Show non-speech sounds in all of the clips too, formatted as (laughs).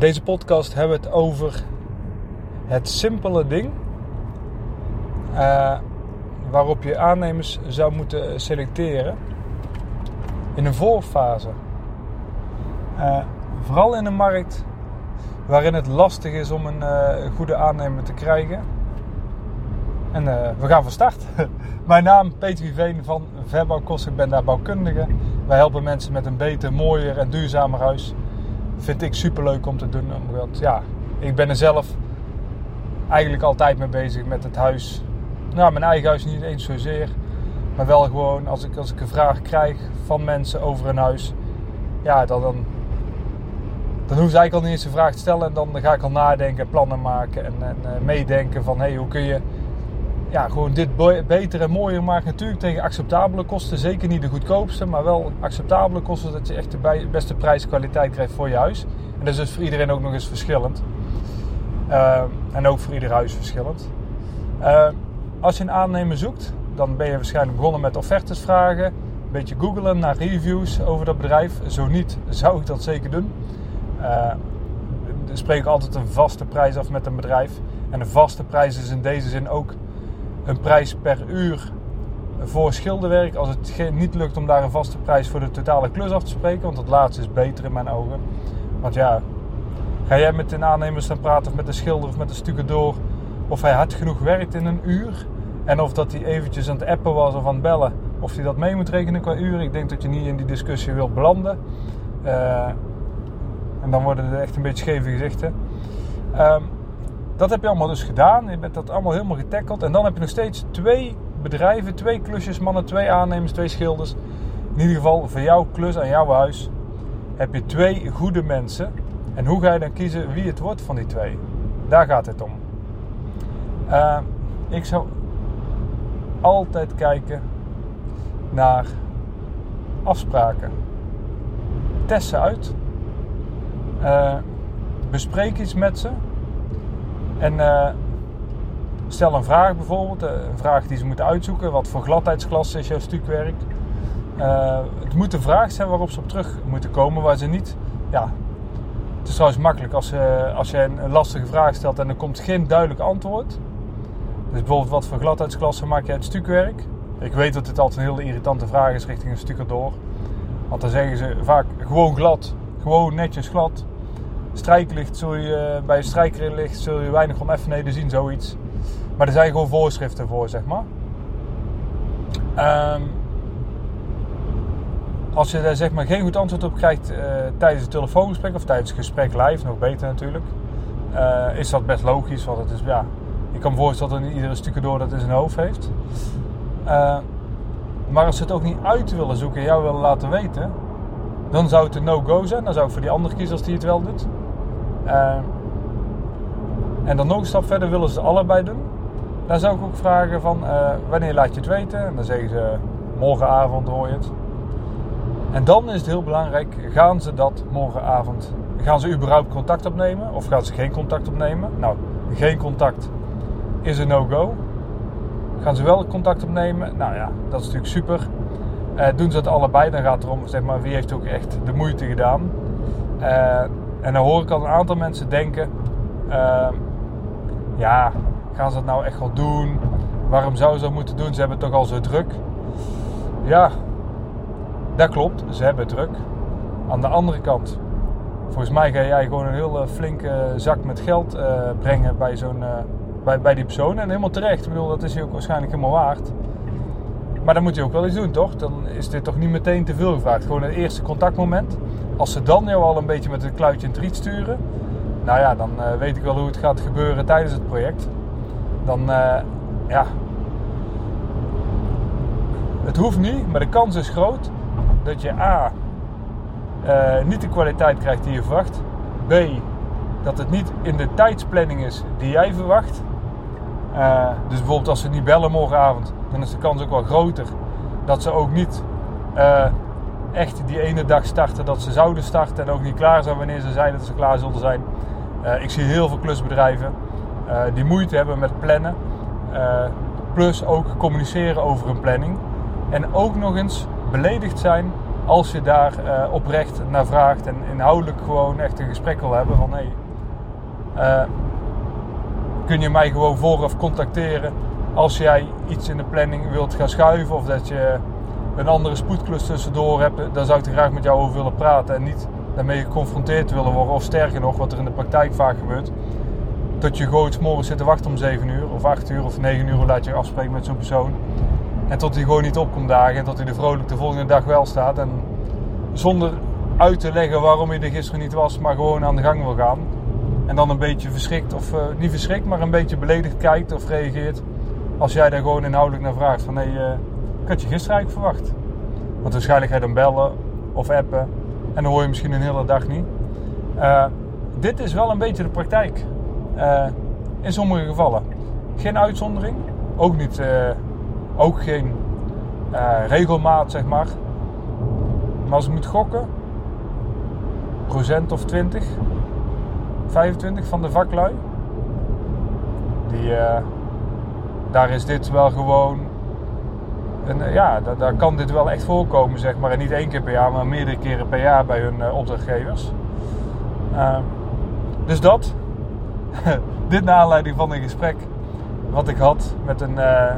In deze podcast hebben we het over het simpele ding uh, waarop je aannemers zou moeten selecteren in een voorfase. Uh, vooral in een markt waarin het lastig is om een uh, goede aannemer te krijgen. En we gaan van start. (laughs) Mijn naam Peter Viveen van Verbouwkost. Ik ben daar bouwkundige. Wij helpen mensen met een beter, mooier en duurzamer huis vind ik super leuk om te doen. Omdat ja, ik ben er zelf eigenlijk altijd mee bezig met het huis. Nou, mijn eigen huis niet eens zozeer. Maar wel gewoon als ik, als ik een vraag krijg van mensen over een huis. Ja, dan, dan, hoef ze eigenlijk al niet eens een vraag te stellen. En dan ga ik al nadenken, plannen maken en, en uh, meedenken van hey, hoe kun je ja, gewoon dit beter en mooier maken. Natuurlijk tegen acceptabele kosten. Zeker niet de goedkoopste, maar wel acceptabele kosten. Dat je echt de beste prijs-kwaliteit krijgt voor je huis. En dat is dus voor iedereen ook nog eens verschillend. Uh, en ook voor ieder huis verschillend. Uh, als je een aannemer zoekt, dan ben je waarschijnlijk begonnen met offertes vragen. Een beetje googlen naar reviews over dat bedrijf. Zo niet, zou ik dat zeker doen. Uh, spreek ik altijd een vaste prijs af met een bedrijf. En een vaste prijs is in deze zin ook een prijs per uur voor schilderwerk. Als het niet lukt om daar een vaste prijs voor de totale klus af te spreken. Want dat laatste is beter in mijn ogen. Want ja, ga jij met een aannemer staan praten of met een schilder of met een door Of hij hard genoeg werkt in een uur. En of dat hij eventjes aan het appen was of aan het bellen. Of hij dat mee moet rekenen qua uur. Ik denk dat je niet in die discussie wilt belanden. Uh, en dan worden er echt een beetje scheve gezichten. Um, dat heb je allemaal dus gedaan. Je bent dat allemaal helemaal getackeld. En dan heb je nog steeds twee bedrijven, twee klusjesmannen, twee aannemers, twee schilders. In ieder geval voor jouw klus aan jouw huis heb je twee goede mensen. En hoe ga je dan kiezen wie het wordt van die twee? Daar gaat het om. Uh, ik zou altijd kijken naar afspraken. Test ze uit. Uh, bespreek iets met ze. En uh, stel een vraag bijvoorbeeld, eh, een vraag die ze moeten uitzoeken. Wat voor gladheidsklasse is jouw stukwerk? Uh, het moet een vraag zijn waarop ze op terug moeten komen, waar ze niet... Ja, het is trouwens makkelijk als, uh, als je een lastige vraag stelt en er komt geen duidelijk antwoord. Dus bijvoorbeeld wat voor gladheidsklasse maak je uit stukwerk? Ik weet dat dit altijd een hele irritante vraag is richting een stukker door. Want dan zeggen ze vaak gewoon glad, gewoon netjes glad strijklicht zul je, eh, bij strijklicht zul je weinig oneffenheden zien, zoiets. Maar er zijn gewoon voorschriften voor, zeg maar. Um, als je daar zeg maar geen goed antwoord op krijgt uh, tijdens het telefoongesprek of tijdens het gesprek live, nog beter natuurlijk, uh, is dat best logisch. Want het is, ja, ik kan me voorstellen dat iedere stukje door dat in zijn hoofd heeft. Maar als ze het ook niet uit willen zoeken en jou willen laten weten, dan zou het een no-go zijn. Dan zou ik voor die andere kiezen als die het wel doet. Uh, en dan nog een stap verder willen ze allebei doen. Dan zou ik ook vragen van uh, wanneer laat je het weten? En dan zeggen ze morgenavond hoor je het. En dan is het heel belangrijk, gaan ze dat morgenavond, gaan ze überhaupt contact opnemen of gaan ze geen contact opnemen? Nou, geen contact is een no-go. Gaan ze wel contact opnemen? Nou ja, dat is natuurlijk super. Uh, doen ze het allebei, dan gaat het erom zeg maar, wie heeft ook echt de moeite gedaan. Uh, en dan hoor ik al een aantal mensen denken: uh, ja, gaan ze het nou echt wel doen? Waarom zouden ze dat moeten doen? Ze hebben toch al zo druk. Ja, dat klopt, ze hebben druk. Aan de andere kant, volgens mij ga jij gewoon een hele flinke zak met geld uh, brengen bij, zo'n, uh, bij, bij die persoon. En helemaal terecht. Ik bedoel, dat is je ook waarschijnlijk helemaal waard. Maar dan moet je ook wel iets doen, toch? Dan is dit toch niet meteen te veel gevraagd. Gewoon het eerste contactmoment. Als ze dan jou al een beetje met een kluitje in het riet sturen, nou ja, dan uh, weet ik wel hoe het gaat gebeuren tijdens het project. Dan, uh, ja. Het hoeft niet, maar de kans is groot dat je A. eh, niet de kwaliteit krijgt die je verwacht. B, dat het niet in de tijdsplanning is die jij verwacht. Uh, dus bijvoorbeeld als ze niet bellen morgenavond, dan is de kans ook wel groter dat ze ook niet uh, echt die ene dag starten dat ze zouden starten en ook niet klaar zijn wanneer ze zeiden dat ze klaar zullen zijn. Uh, ik zie heel veel klusbedrijven die moeite hebben met plannen. plus ook communiceren over een planning. En ook nog eens beledigd zijn als je daar oprecht naar vraagt en inhoudelijk gewoon echt een gesprek wil hebben van hey, kun je mij gewoon vooraf contacteren als jij iets in de planning wilt gaan schuiven of dat je een andere spoedklus tussendoor hebt, dan zou ik er graag met jou over willen praten en niet daarmee geconfronteerd willen worden. Of sterker nog, wat er in de praktijk vaak gebeurt, dat je gewoon morgen zit te wachten om 7 uur of 8 uur of 9 uur, hoe laat je afspreken met zo'n persoon. En tot hij gewoon niet opkomt dagen en tot hij er vrolijk de volgende dag wel staat. En zonder uit te leggen waarom hij er gisteren niet was, maar gewoon aan de gang wil gaan. En dan een beetje verschrikt, of uh, niet verschrikt, maar een beetje beledigd kijkt of reageert. Als jij daar gewoon inhoudelijk naar vraagt van hé, uh, ik had je gisteren eigenlijk verwacht. Want waarschijnlijk ga je dan bellen of appen en dan hoor je misschien een hele dag niet. Uh, dit is wel een beetje de praktijk. in sommige gevallen. Geen uitzondering. Ook niet, ook geen regelmaat zeg maar. Maar als ik moet gokken, procent of 20 25 van de vaklui. Die, uh, daar is dit wel gewoon. En uh, ja, daar, daar, kan dit wel echt voorkomen, zeg maar. En niet één keer per jaar, maar meerdere keren per jaar bij hun uh, opdrachtgevers. dus dat. (laughs) dit naar aanleiding van een gesprek wat ik had met een,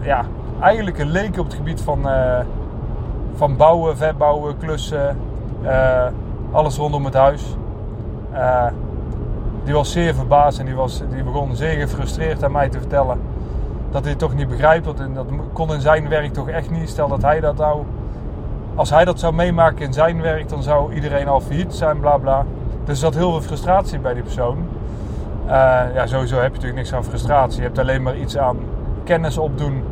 ja, eigenlijk een leek op het gebied van, van bouwen, verbouwen, klussen, alles rondom het huis die was zeer verbaasd en die, was, die begon zeer gefrustreerd aan mij te vertellen dat hij het toch niet begrijpt. Want dat kon in zijn werk toch echt niet. Stel dat hij dat nou, als hij dat zou meemaken in zijn werk, dan zou iedereen al failliet zijn, bla bla. Dus zat heel veel frustratie bij die persoon. Uh, ja, sowieso heb je natuurlijk niks aan frustratie. Je hebt alleen maar iets aan kennis opdoen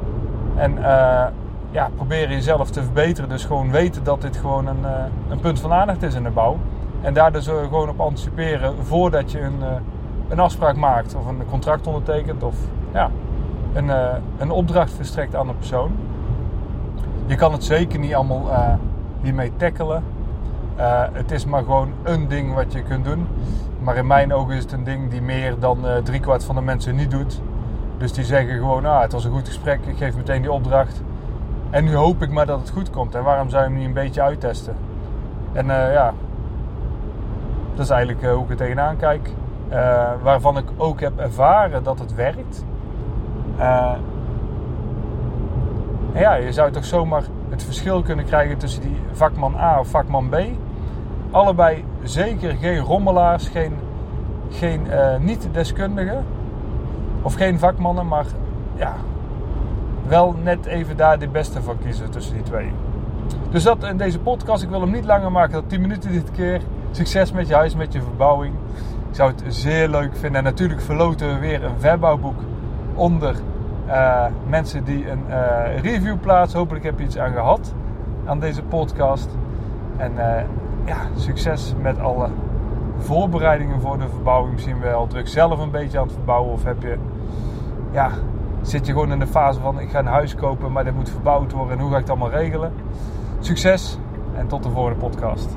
en uh, ja, proberen jezelf te verbeteren. Dus gewoon weten dat dit gewoon een, uh, een punt van aandacht is in de bouw. En daar dus gewoon op anticiperen voordat je een, eh, een afspraak maakt of een contract ondertekent of ja, een, eh, een opdracht verstrekt aan een persoon. Je kan het zeker niet allemaal uh, hiermee tackelen. Het is maar gewoon een ding wat je kunt doen. Maar in mijn ogen is het een ding die meer dan uh, driekwart van de mensen niet doet. Dus die zeggen gewoon, ah, het was een goed gesprek, ik geef meteen die opdracht. En nu hoop ik maar dat het goed komt. En waarom zou je hem niet een beetje uittesten? En ja, dat is eigenlijk eh, hoe ik er tegenaan kijk. Uh, waarvan ik ook heb ervaren dat het werkt. Uh, ja, je zou toch zomaar het verschil kunnen krijgen tussen die vakman A of vakman B. Allebei zeker geen rommelaars, geen, geen niet-deskundigen. Of geen vakmannen, maar ja, wel net even daar de beste van kiezen tussen die twee. Dus dat in deze podcast. Ik wil hem niet langer maken dan 10 minuten dit keer. Succes met je huis, met je verbouwing. Ik zou het zeer leuk vinden. En natuurlijk verloten we weer een verbouwboek onder uh, mensen die een uh, review plaatsen. Hopelijk heb je iets aan gehad aan deze podcast. En uh, ja, succes met alle voorbereidingen voor de verbouwing. Misschien wel druk zelf een beetje aan het verbouwen. Of heb je, ja, zit je gewoon in de fase van ik ga een huis kopen, maar dit moet verbouwd worden. En hoe ga ik het allemaal regelen? Succes en tot de volgende podcast.